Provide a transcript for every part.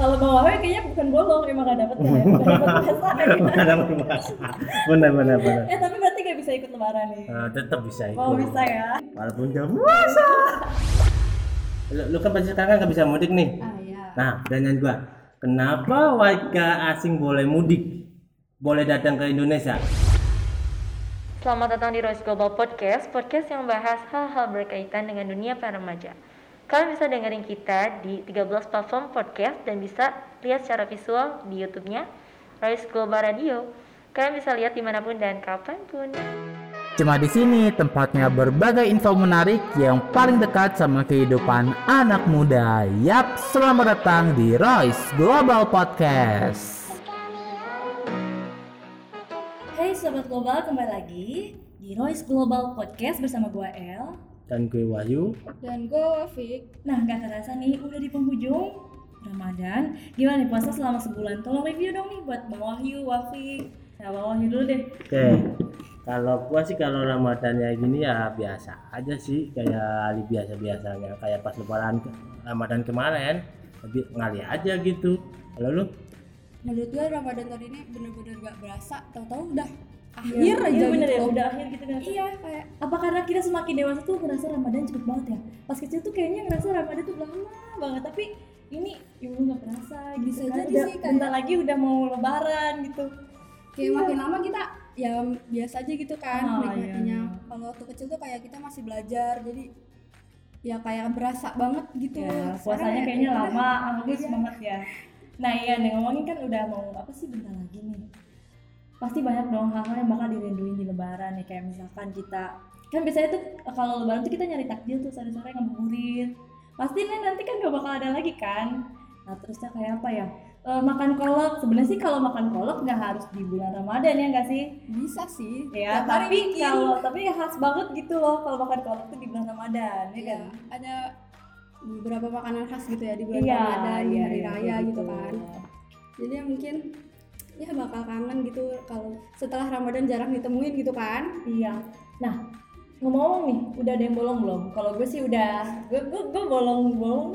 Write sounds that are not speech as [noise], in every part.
Kalau bawa wawe kayaknya bukan bolong, emang gak dapet ya. Gak dapet [laughs] dapat puasa. Benar benar benar. Eh tapi berarti gak bisa ikut lebaran nih. Nah, tetap bisa ikut. Oh bisa ya. Walaupun jam puasa. Lu, lu kan pasti sekarang nggak bisa mudik nih. Ah ya. Nah, pertanyaan gua, kenapa warga asing boleh mudik? Boleh datang ke Indonesia? Selamat datang di Rose Global Podcast, podcast yang membahas hal-hal berkaitan dengan dunia para remaja. Kalian bisa dengerin kita di 13 platform podcast dan bisa lihat secara visual di YouTube-nya Royce Global Radio. Kalian bisa lihat di mana pun dan kapan pun. Cuma di sini tempatnya berbagai info menarik yang paling dekat sama kehidupan anak muda. Yap, selamat datang di Royce Global Podcast. Hey Sobat Global, kembali lagi di Royce Global Podcast bersama gua El. Dan gue Wahyu. Dan gue Wafik Nah, gak terasa nih udah di penghujung Ramadan. Gimana nih puasa selama sebulan? Tolong review dong nih buat Bang Wahyu, Wafik. Nah, Bang Wahyu dulu deh. Oke. Kalau gua sih kalau Ramadannya gini ya biasa aja sih kayak hari biasa-biasanya kayak pas lebaran Ramadan kemarin lebih ngali aja gitu. Kalau lu? Menurut gue Ramadan tahun ini bener-bener gak berasa Tahu-tahu udah akhir Iya, aja iya bener gitu ya, udah akhir gitu kan. Iya kayak Apa karena kita semakin dewasa tuh ngerasa Ramadan cepet banget ya? Pas kecil tuh kayaknya ngerasa Ramadan tuh lama banget, tapi ini ibu nggak terasa gitu Bisa kan. jadi Udah, sih, kayak- bentar lagi udah mau lebaran gitu. kayak makin lama kita ya biasa aja gitu kan Ah, nikmatinya iya. Kalau waktu kecil tuh kayak kita masih belajar jadi ya kayak berasa banget gitu Ya, puasanya ya kayaknya lama, angus iya. banget ya. Nah iya nih ngomongin kan udah mau apa sih bentar lagi nih. Pasti banyak dong hal-hal yang bakal dirinduin di lebaran nih kayak misalkan kita kan biasanya tuh kalau lebaran tuh kita nyari takjil tuh sore-sore ngabuburit. Pasti nih nanti kan gak bakal ada lagi kan. Nah terusnya kayak apa ya? Eh, makan kolak sebenarnya sih kalau makan kolak nggak harus di bulan Ramadan ya nggak sih? Bisa sih Ya, tapi kalau tapi khas banget gitu loh kalau makan kolak tuh di bulan Ramadan ya Iya, kan? ada beberapa makanan khas gitu ya di bulan Iya, Ramadan iya, hari iya, raya kayak gitu kan jadi ya mungkin ya bakal kangen gitu kalau setelah Ramadan jarang ditemuin gitu kan Iya. Nah, ngomong-ngomong nih, udah ada yang bolong belum? Kalau gue sih udah, gue gue, gue bolong bolong.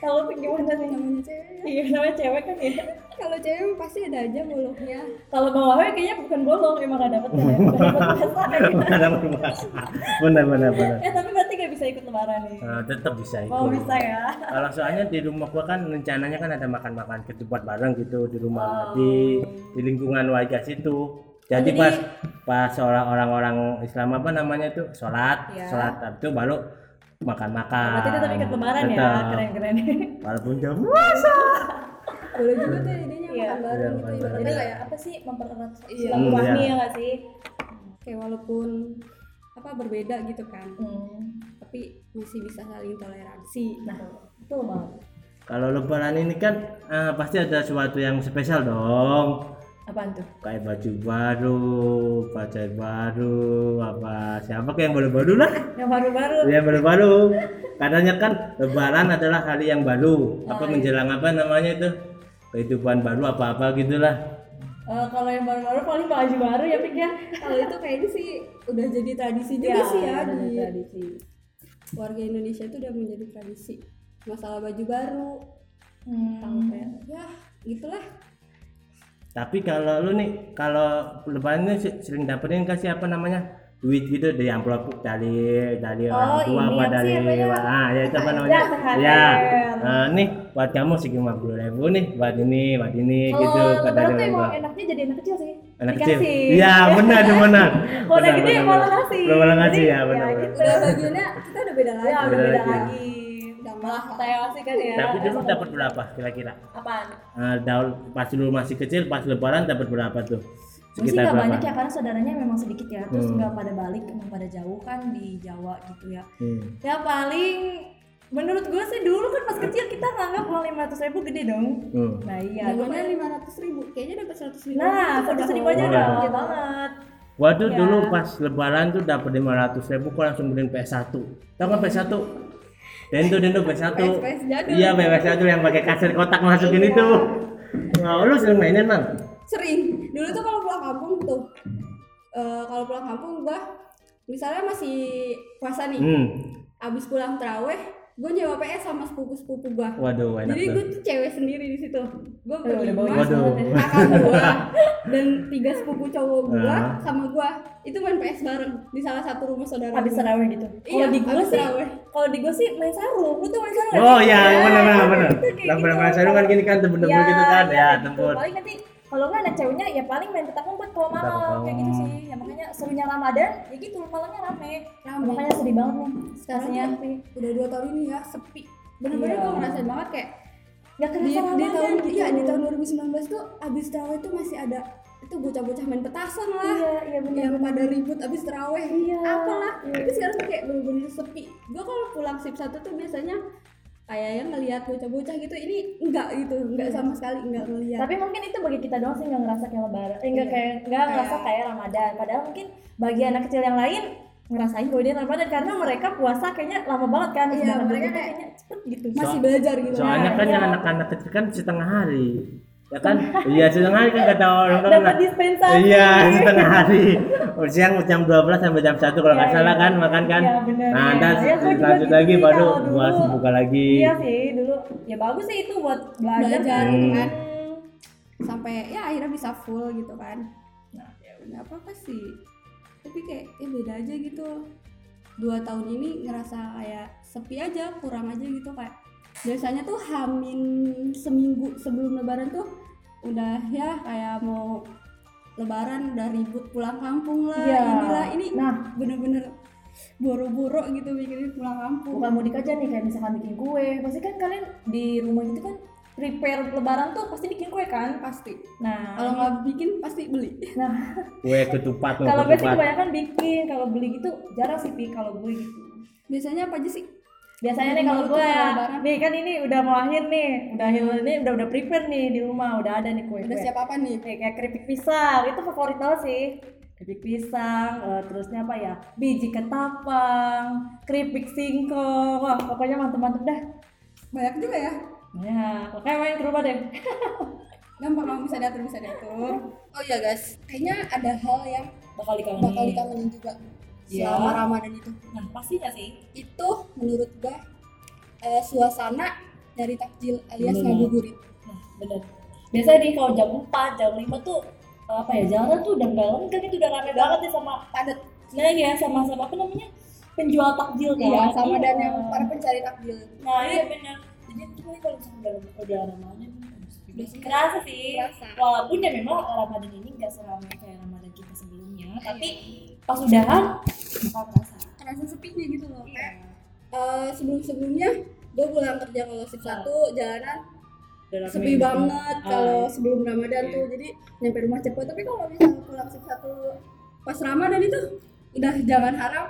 Kalau [laughs] gimana nih? namanya cewek ya. Iya, namanya cewek kan ya. kalau cewek pasti ada aja mulutnya Kalau bawa wawe kayaknya bukan bolong, emang gak dapet ya. Gak dapet. Bukan dapat puasa. Benar benar benar. eh tapi berarti gak bisa ikut lebaran nih. Nah, tetap bisa ikut. Oh bisa ya. Kalau soalnya di rumah gua kan rencananya kan ada makan-makan ketupat bareng gitu di rumah Oh. di di lingkungan warga situ. Jadi, jadi- pas pas orang- orang-orang Islam apa namanya tuh sholat, Iya. sholat itu baru makan-makan. Berarti tetap ikut lebaran ya, keren-keren. [laughs] Walaupun jam puasa. boleh juga tuh idenya Iya. makan bareng Iya, gitu makan ibaratnya Jadi kayak apa sih mempererat Iya. silaturahmi Iya. ya gak sih? kayak walaupun apa berbeda gitu kan Hmm. tapi masih bisa saling toleransi Nah, betul banget. Kalau lebaran ini kan eh, pasti ada sesuatu yang spesial dong. Apaan tuh? Kayak baju baru, pacar baru, apa siapa kayak yang baru-baru lah. Yang baru-baru. Yang baru-baru. Katanya kan lebaran adalah hari yang baru. Apa Oh, iya. menjelang apa namanya itu? Kehidupan baru apa-apa gitulah. Eh, kalau yang baru-baru paling baju baru ya Pik ya. kalau itu kayaknya sih udah jadi tradisi juga Iya, sih ya di tradisi. warga Indonesia itu udah menjadi tradisi masalah baju baru Hmm. kayak ya gitulah Tapi kalau lu nih, kalau lebaran ini sering dapetin kasih apa namanya? duit gitu dari amplop dari dari Oh, orang tua apa dari sih ah ya itu apa Ya, namanya ya Nah, nih buat kamu segi lima puluh ribu nih buat ini buat ini gitu dia tuh emang gua. enaknya jadi anak kecil sih. anak kecil iya benar benar [laughs] Kalau udah gede malah benar. ngasih. Malah ngasih ya benar benar. gitu. bagiannya kita udah beda lagi Ya, udah Beda beda lagi. Malah kan ya. tapi dulu dapat berapa kira-kira apaan? Ah, daun pas dulu masih kecil pas lebaran dapat berapa tuh sekitar nggak berapa banyak ya karena saudaranya memang sedikit ya, terus Hmm. nggak pada balik, emang pada jauh kan di Jawa gitu ya. Hmm. Ya paling menurut gue sih dulu kan pas kecil kita nganggap uang lima ratus ribu gede dong. Hmm. Nah iya, gue Zamannya lima ratus ribu, kayaknya dapat seratus ribu. Nah, seratus ribu aja udah gede banget. Waduh Ya. dulu pas lebaran tuh dapat 500 ribu kok langsung beliin PS1 Tahu kan PS1? Dendo Dendo PS1 PS jadul. Iya PS1 yang pakai kaset kotak masukin itu Nah, lu sering mainin bang? Sering. Dulu tuh kalau pulang kampung tuh, eh, kalau pulang kampung gua misalnya masih puasa nih, Hmm abis pulang teraweh gue nyewa PS sama sepupu sepupu gue Waduh, enak jadi gue tuh. cewek sendiri di situ gue berlima ya. kakak gue [laughs] dan tiga sepupu cowok gue Ah. sama gue itu main PS bareng di salah satu rumah saudara habis gua. terawih gitu kalau Iya, di gue sih kalau di gue sih main sarung lu tuh main sarung Oh iya, Ya, benar benar benar. itu kayak Yang gitu. benar benar kan gini kan tembun-tembun Iya, gitu kan. iya, Ya, gitu. tembun. paling nanti kalau nggak anak ceweknya ya paling main petak umpet kalau malam kayak gitu sih. Ya makanya serunya ramadan ya gitu malamnya rame. Rame. makanya sedih banget nih sekarang rasanya tuh udah dua tahun ini ya sepi. Bener-bener Iya. gue ngerasain banget kayak nggak di, kerasa di ramadan tahun gitu iya di tahun 2019 tuh abis terawih tuh masih ada itu bocah-bocah main petasan lah. Iya iya benar yang pada ribut abis terawih. Iya. apalah. Iya. tapi sekarang tuh kayak bener-bener sepi. Gue kalau pulang sip satu tuh biasanya kayak yang ngelihat bocah-bocah gitu ini enggak gitu enggak sama sekali enggak ngelihat tapi mungkin itu bagi kita doang sih nggak ngerasa kayak lebaran eh nggak Iya. kayak nggak Kayak- ngerasa kayak ramadan padahal mungkin bagi anak kecil yang lain ngerasain kalau dia ramadan karena mereka puasa kayaknya lama banget kan Iya, mereka kayak- kayaknya cepet gitu masih belajar gitu Soalnya kan Iya. yang anak-anak kecil kan setengah hari. Ya kan? Iya, setengah hari kan kata orang orang. dapat dispensasi Iya, setengah hari. Oh, siang jam 12 sampai jam 1 kalau nggak Iya, salah iya. kan makan kan. Iya, bener, nah, iya. ntar Ya, juga lanjut gitu lagi baru buat buka lagi. iya sih dulu ya bagus sih itu buat belajar belajar Hmm. gitu kan sampai ya akhirnya bisa full gitu kan nah ya udah apa apa sih tapi kayak ya beda aja gitu dua tahun ini ngerasa kayak sepi aja kurang aja gitu kayak biasanya tuh hamin seminggu sebelum lebaran tuh udah ya kayak mau lebaran udah ribut pulang kampung lah. Iya. inilah ini nah. bener-bener boro-boro gitu mikirin pulang kampung. Bukan mudik aja nih kayak misalkan bikin kue. Pasti kan kalian di rumah gitu kan prepare lebaran tuh pasti bikin kue kan? Pasti. Nah kalau nggak bikin pasti beli. Nah. Kue ketupat kalau ketupat. kebanyakan bikin kalau beli gitu jarang sih pi kalau gue gitu. Biasanya apa aja sih biasanya nih Di kalau gue lebaran? nih kan ini udah mau akhir nih. Udah akhir ini udah udah prepare nih di rumah. Udah ada nih kue udah siap apa nih? Kayak, kayak keripik pisang. Itu favorit banget sih. Keripik pisang eh, terusnya apa ya? Biji ketapang keripik singkong. Wah pokoknya mantep-mantep dah. Banyak juga ya? Ya pokoknya main ke rumah deh. [laughs] Gampang kamu bisa diatur bisa diatur. Oh iya guys. Kayaknya ada hal yang bakal dikangenin. bakal dikangenin juga Iya. selama ramadan itu. Nah pastinya sih? Itu menurut gue eh, suasana dari takjil alias ngabuburit. Nah bener biasanya nih kalau jam 4, jam 5 tuh apa ya jalan tuh udah nggak lengkap itu udah rame banget nih sama padat. Nah ya sama sama apa namanya? Penjual takjil kan? Iya sama dan Iya. yang para pencari takjil. Nah iya benar. Jadi itu nih kalau misalnya udah udah ramadan udah kerasa sih. Kerasa. walaupun ya memang ramadan ini nggak seramai kayak ramadan kita sebelumnya tapi pas udahan bakal kerasa kerasa sepinya gitu loh Iya. kayak eh, sebelum sebelumnya gue pulang kerja kalau sip satu jalanan Udah rame sepi gitu. banget Ah, kalau iya. sebelum Ramadan tuh. Jadi nyampe rumah cepet. Tapi kalau misalnya pulang sip satu pas Ramadan itu udah jangan harap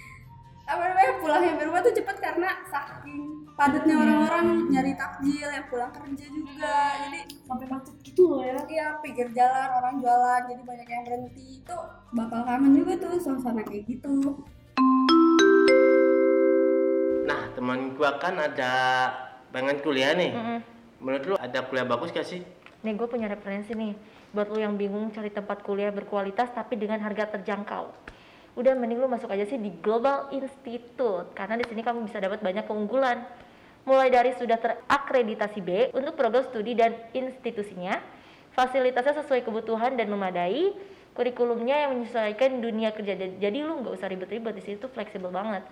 [laughs] apa namanya? Pulang nyampe rumah tuh cepet karena saking padatnya Iya. orang-orang nyari takjil yang pulang kerja juga jadi sampai macet gitu loh ya iya pinggir jalan orang jualan jadi banyak yang berhenti itu bakal kangen juga tuh suasana kayak gitu Nah, teman gua kan ada pengen kuliah nih. Mm-mm. Menurut lu ada kuliah bagus gak sih? Nih gue punya referensi nih buat lu yang bingung cari tempat kuliah berkualitas tapi dengan harga terjangkau. Udah mending lu masuk aja sih di Global Institute karena di sini kamu bisa dapat banyak keunggulan. Mulai dari sudah terakreditasi B untuk program studi dan institusinya, fasilitasnya sesuai kebutuhan dan memadai, kurikulumnya yang menyesuaikan dunia kerja. Jadi lu nggak usah ribet-ribet di situ fleksibel banget.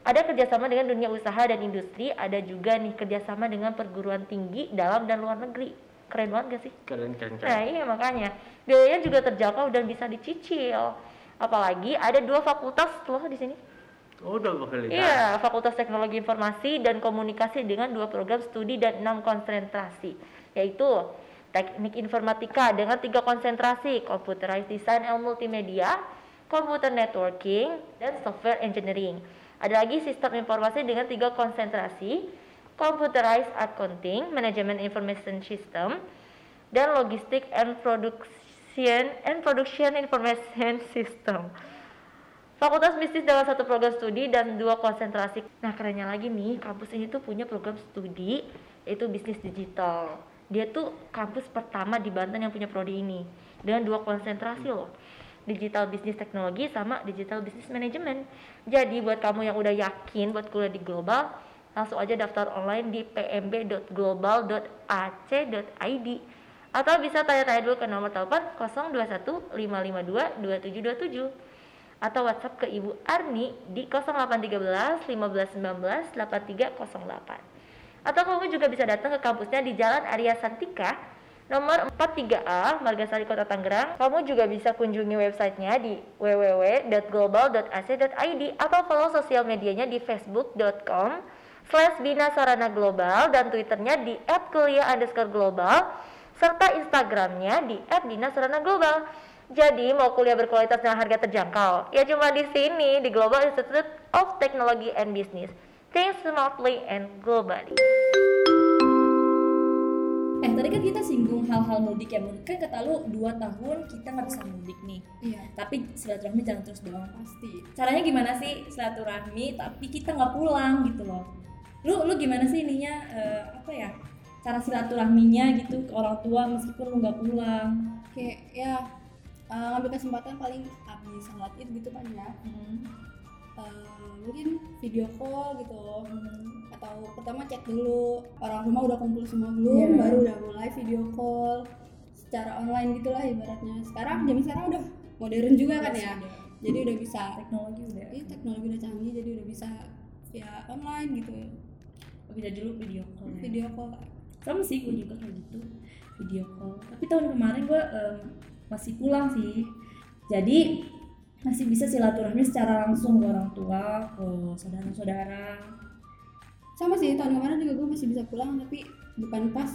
Ada kerjasama dengan dunia usaha dan industri, ada juga nih kerjasama dengan perguruan tinggi dalam dan luar negeri. Keren banget gak sih? Keren keren keren. Nah iya makanya biayanya juga terjangkau dan bisa dicicil. Apalagi ada dua fakultas loh di sini. Oh, bakal lihat. Iya, Fakultas Teknologi Informasi dan Komunikasi dengan dua program studi dan enam konsentrasi, yaitu Teknik Informatika dengan tiga konsentrasi, Computerized Design and Multimedia, Computer Networking, dan Software Engineering. Ada lagi Sistem Informasi dengan tiga konsentrasi, Computerized Accounting, Manajemen Information System, dan Logistik and Production and Production Information System. Fakultas Bisnis dengan satu program studi dan dua konsentrasi. Nah, kerennya lagi nih, kampus ini tuh punya program studi yaitu bisnis digital. Dia tuh kampus pertama di Banten yang punya prodi ini dengan dua konsentrasi loh. Digital Bisnis Teknologi sama Digital Business Management. Jadi buat kamu yang udah yakin buat kuliah di global, langsung aja daftar online di pmb.global.ac.id atau bisa tanya-tanya dulu ke nomor telepon 021 552 2727 atau WhatsApp ke Ibu Arni di 0813 1519 8308. Atau kamu juga bisa datang ke kampusnya di Jalan Arya Santika nomor 43A Margasari Kota Tangerang. Kamu juga bisa kunjungi websitenya di www.global.ac.id atau follow sosial medianya di facebook.com slash Bina Sarana Global dan twitternya di @kuliah underscore global serta instagramnya di @bina sarana global. Jadi mau kuliah berkualitas dengan harga terjangkau, ya cuma di sini di Global Institute of Technology and Business. Think smartly and globally. Eh tadi kan kita singgung hal-hal mudik ya mudik. Kan kata lu 2 tahun kita nggak bisa mudik nih. Iya. Tapi silaturahmi jangan terus doang pasti. Caranya gimana sih silaturahmi tapi kita nggak pulang gitu loh? Lu lu gimana sih ininya eh, apa ya cara silaturahminya gitu ke orang tua meskipun lu nggak pulang. Kayak ya eh, ngambil kesempatan paling habis sholat id gitu kan ya. Eh, mungkin video call gitu. Atau pertama cek dulu. Orang rumah udah kumpul semua belum Iya. baru udah mulai video call secara online gitulah ibaratnya. Sekarang zaman sekarang udah modern juga kan ya. Jadi udah bisa teknologi udah. Iya teknologi udah canggih jadi udah bisa ya online gitu. Bisa dulu video call ya. video call sama sih gue juga kayak gitu video call tapi tahun kemarin gue em, masih pulang sih jadi masih bisa silaturahmi secara langsung ke orang tua ke saudara-saudara sama sih tahun kemarin juga gue masih bisa pulang tapi bukan pas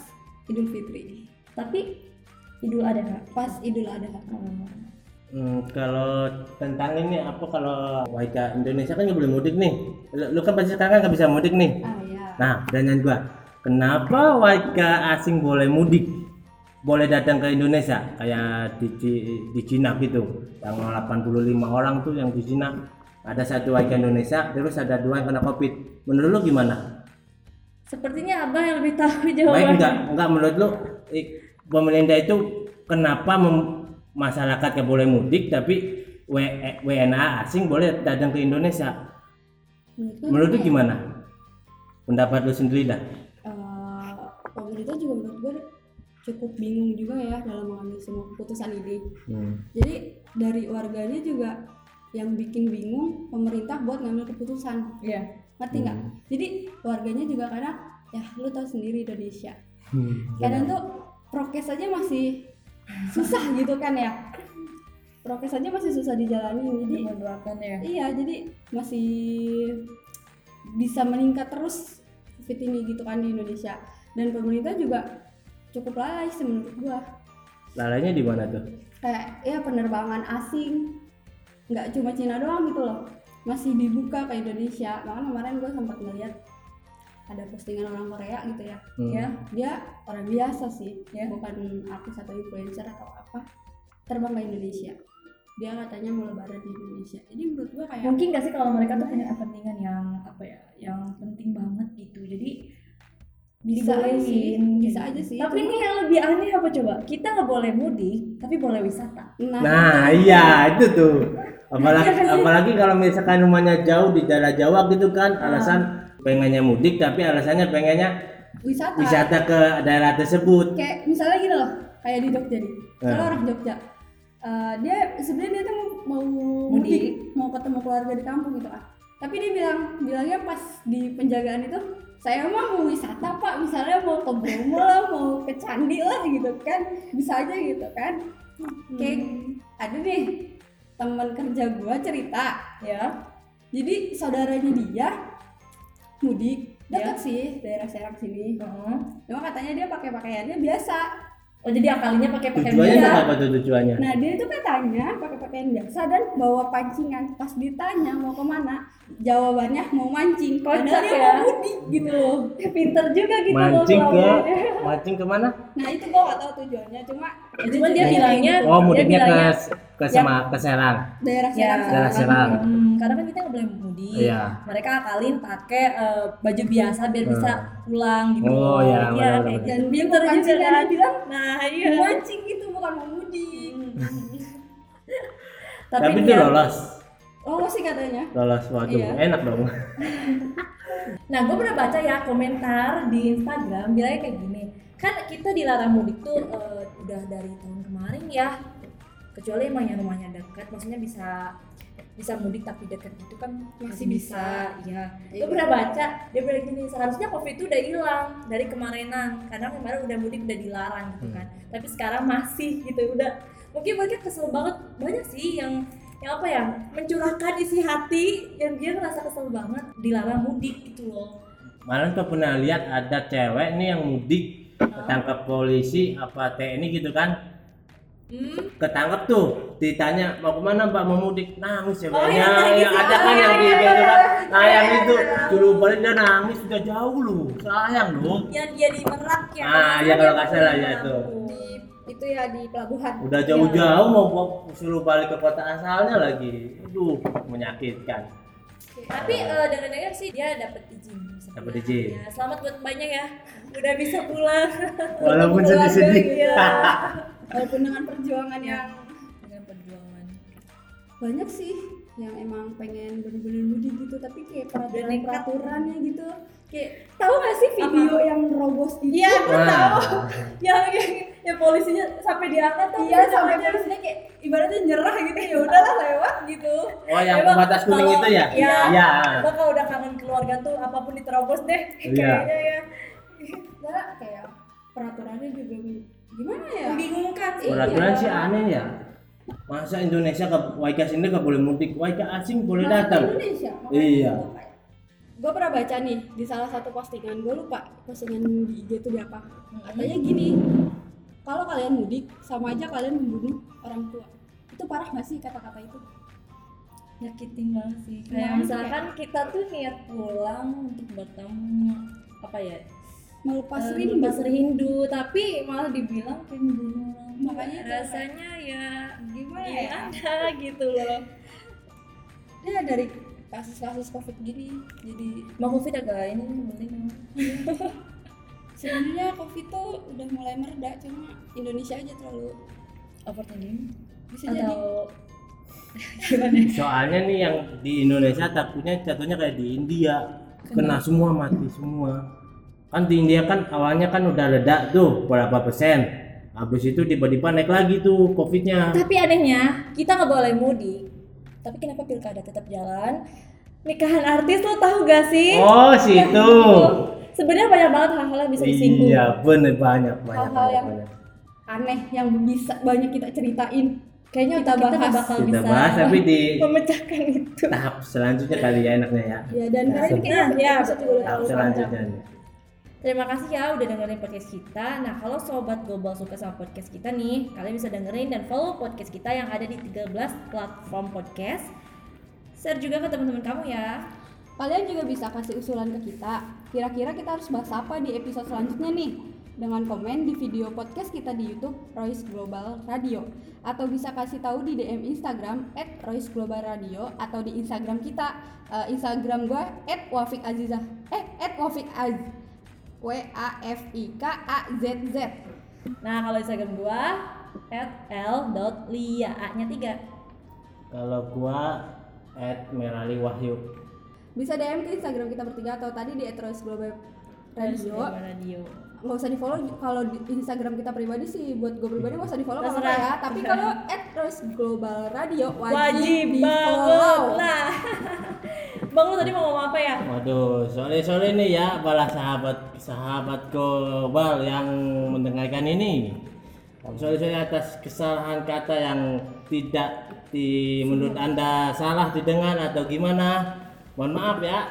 Idul Fitri tapi idul adha pas Idul Adha Hmm. Hmm, kalau tentang ini apa kalau warga Indonesia kan nggak boleh mudik nih. Lu, lu kan pasti sekarang nggak bisa mudik nih. ah ya Nah, pertanyaan gua, kenapa warga asing boleh mudik? Boleh datang ke Indonesia kayak di di Cina gitu. Yang 85 orang tuh yang di Cina ada satu warga Indonesia terus ada dua yang kena Covid. Menurut lu gimana? sepertinya abah yang lebih tahu [laughs] Baik jawabannya enggak? Enggak menurut lu pemerintah itu kenapa mem- masyarakat nggak boleh mudik tapi W- eh, WNA asing boleh datang ke Indonesia? menurut lu ya? gimana? Pendapat lu sendiri dah. Pemerintah juga menurut gue cukup bingung juga ya dalam mengambil semua keputusan ini. Hmm. jadi dari warganya juga yang bikin bingung pemerintah buat ngambil keputusan. Iya. Ngerti nggak? Hmm. jadi warganya juga kadang ya lu tahu sendiri Indonesia. Hmm. kadang tuh prokes aja masih susah gitu kan ya. Prokes aja masih susah dijalani jadi menerapkan ya. iya jadi masih bisa meningkat terus covid ini gitu kan di Indonesia dan pemerintah juga cukup lalai sih menurut gua. Lalainya di mana tuh? kayak ya penerbangan asing. Nggak cuma Cina doang gitu loh. Masih dibuka ke Indonesia. Makanya kemarin gue sempat ngeliat ada postingan orang Korea gitu ya. Hmm. ya dia orang biasa sih. Ya. bukan artis atau influencer atau apa. Terbang ke Indonesia. Dia katanya mau lebaran di Indonesia. Jadi menurut gua kayak mungkin gak sih kalau mereka tuh punya kepentingan yang apa ya yang penting banget gitu. Jadi Bisa aja sih, bisa aja sih, tapi ini yang lebih aneh apa coba? Kita nggak boleh mudik tapi boleh wisata. Nah, iya itu tuh. Apalagi apalagi kalau misalkan rumahnya jauh di daerah Jawa gitu kan, alasan pengennya mudik tapi alasannya pengennya wisata. wisata ke daerah tersebut. kayak misalnya gini loh kayak di Jogja nih. Kalau Eh. orang Jogja eh, dia sebenarnya dia tuh mau, mau Mudik. mudik. mau ketemu keluarga di kampung gitu kan tapi dia bilang bilangnya pas di penjagaan itu saya mah mau wisata pak. Misalnya mau ke Bromo lah mau ke Candi lah gitu kan. Bisa aja gitu kan. Kayak ada nih teman kerja gua cerita ya. Jadi saudaranya dia mudik. Ya. dekat sih daerah Serang sini. Heeh. cuma katanya dia pakai pakaiannya biasa oh jadi akalinya pakai pakai Tujuannya biasa untuk apa tuh tujuannya? Nah dia itu katanya pakai pakaian biasa dan bawa pancingan. Pas ditanya mau ke mana, jawabannya mau mancing. Kocak Padahal dia ya. mau mudik gitu loh. pinter juga gitu loh Mancing ke mancing ke mana? Nah itu gua gak tahu tujuannya, cuma Cuman dia bilangnya Oh, dia mudiknya ke bilangnya ke sama ke Serang. daerah ya Serang. Daerah Serang. Hmm, karena kan kita nggak boleh mudik Iya. mereka akalin pakai eh, baju biasa biar bisa pulang gitu Oh, iya, iya benar, kayak benar. gitu. Dan dia pinter juga kan dia bilang nah iya mancing gitu bukan mau mudik. tapi, Tapi itu dia- lolos. Oh sih katanya. Lolos waduh, Iya. enak dong. [laughs] Nah, gue pernah baca ya komentar di Instagram bilangnya kayak gini. Kan kita dilarang mudik tuh eh, udah dari tahun kemarin ya. Kecuali emang yang rumahnya dekat, maksudnya bisa bisa mudik tapi dekat gitu kan masih Masih bisa. Ya. Iya. Gue pernah baca dia bilang gini, seharusnya Covid itu udah hilang dari kemarinan. Karena kemarin udah mudik udah dilarang gitu kan. Tapi sekarang masih gitu udah mungkin mereka kesel banget banyak sih yang yang apa ya mencurahkan isi hati yang dia ngerasa kesel banget dilarang mudik gitu loh Malah tuh pernah lihat ada cewek nih yang mudik ketangkap polisi apa TNI gitu kan hmm. ketangkap tuh ditanya mau ke mana mbak mau mudik nangis ya Oh, Mbaknya. yang ya. ada kan yang iya, di iya, gitu iya, kan iya. nah yang Iya, itu iya. dulu balik dia nangis sudah jauh lu sayang lu yang dia di Merak ya Ah, iya, kalau nggak salah ya itu. di itu ya di pelabuhan udah jauh-jauh mau suruh balik ke kota asalnya lagi aduh menyakitkan tapi eh, dengar-dengar sih dia dapat izin bisa Dapat izin. ya, selamat buat banyak ya. Udah bisa pulang. [laughs] Walaupun sedih-sedih. Iya. [laughs] walaupun dengan perjuangan yang dengan perjuangan. banyak sih yang emang pengen bener-bener mudik gitu tapi kayak peraturan peraturannya gitu. Kayak tahu gak sih video yang robos itu? Iya Wah. tahu. [laughs] Yang yang yang polisinya sampai diangkat tuh iya sampai polisinya kayak ibaratnya nyerah gitu ya udahlah lewat gitu. Oh yang Emang pembatas kuning itu ya? Iya. iya. Gua kalau udah kangen keluarga tuh apa pun diterobos deh Iya. kayaknya ya. Nah kayak peraturannya juga gimana ya? Membingungkan sih peraturan Iya. sih aneh ya. Masa Indonesia ke warga sini gak boleh mudik. Warga asing boleh ke datang. Indonesia? Iya. gue pernah baca nih di salah satu postingan. Gue lupa postingan di IG itu di apa. Katanya gini kalau kalian mudik sama aja kalian membunuh orang tua. Itu parah gak sih kata-kata itu? Nyakitin banget sih. Kayak Makanya misalkan kita tuh niat pulang untuk bertemu apa ya melepas eh, rindu. melepas rindu tapi malah dibilang kayak membunuh. Makanya rasanya ya gimana ya? Ya [laughs] ada gitu loh. Ya dari kasus-kasus covid gini jadi mau covid agak ini penting [laughs] sebenarnya covid tuh udah mulai mereda cuma Indonesia aja terlalu overthinking. Bisa jadi. Atau [laughs] soalnya nih yang di Indonesia takutnya jatuhnya kayak di India. Kena semua mati semua. Kan di India kan awalnya kan udah ledak tuh berapa persen. Habis itu tiba-tiba naik lagi tuh covidnya. Tapi anehnya kita nggak boleh mudik tapi kenapa pilkada tetap jalan? Nikahan artis lo tahu gak sih? Oh situ sebenarnya banyak banget hal-hal yang bisa disinggung iya bener banyak banyak Hal-hal banyak, yang- banyak. aneh yang bisa banyak kita ceritain kayaknya Kita kita, kita bahas. bakal kita bisa bahas tapi di [laughs] memecahkan itu tahap selanjutnya kali ya enaknya ya ya dan Nah, kali ini kayaknya ya, episode juga tahap selanjutnya panjang. Terima kasih ya udah dengerin podcast kita. Nah, kalau sobat global suka sama podcast kita nih, kalian bisa dengerin dan follow podcast kita yang ada di 13 platform podcast. Share juga ke teman-teman kamu ya. Kalian juga bisa kasih usulan ke kita. Kira-kira kita harus bahas apa di episode selanjutnya nih? Dengan komen di video podcast kita di YouTube Royce Global Radio atau bisa kasih tahu di DM Instagram @royceglobal_radio atau di Instagram kita eh, Instagram gua @wafik_azizah eh @wafik_az W A F I K A Z Z. Nah, kalau Instagram gua @l.lia A-nya 3. kalau gua at Merali Wahyu Bisa DM ke Instagram kita bertiga atau tadi di @royceglobal Radio. Radio. nggak usah di follow kalau di Instagram kita pribadi sih buat gue pribadi nggak usah di follow Terserah. ya tapi kalau at Rose Global Radio wajib, Wajib di follow Nah. [laughs] Bang lu tadi mau ngomong apa ya? Waduh, sore-sore nih ya para sahabat sahabat global yang mendengarkan ini. Sore-sore atas kesalahan kata yang tidak di menurut anda salah didengar atau gimana. Mohon maaf ya.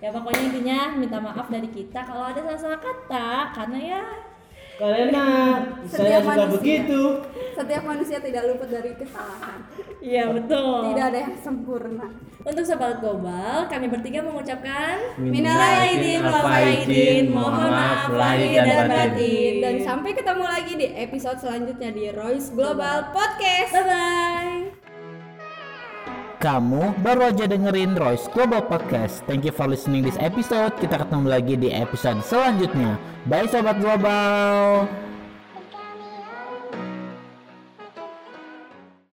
Ya pokoknya intinya minta maaf dari kita kalau ada salah-salah kata karena ya Karena saya Setiap juga manusia. begitu. setiap manusia tidak luput dari kesalahan Iya betul. tidak ada yang sempurna Untuk sahabat global, kami bertiga mengucapkan Minal aidin wal faizin, mohon maaf lahir dan batin. dan sampai ketemu lagi di episode selanjutnya di Royce Global Podcast Bye bye. Kamu baru aja dengerin Royce Global Podcast. Thank you for listening this episode. Kita ketemu lagi di episode selanjutnya. Bye sobat global.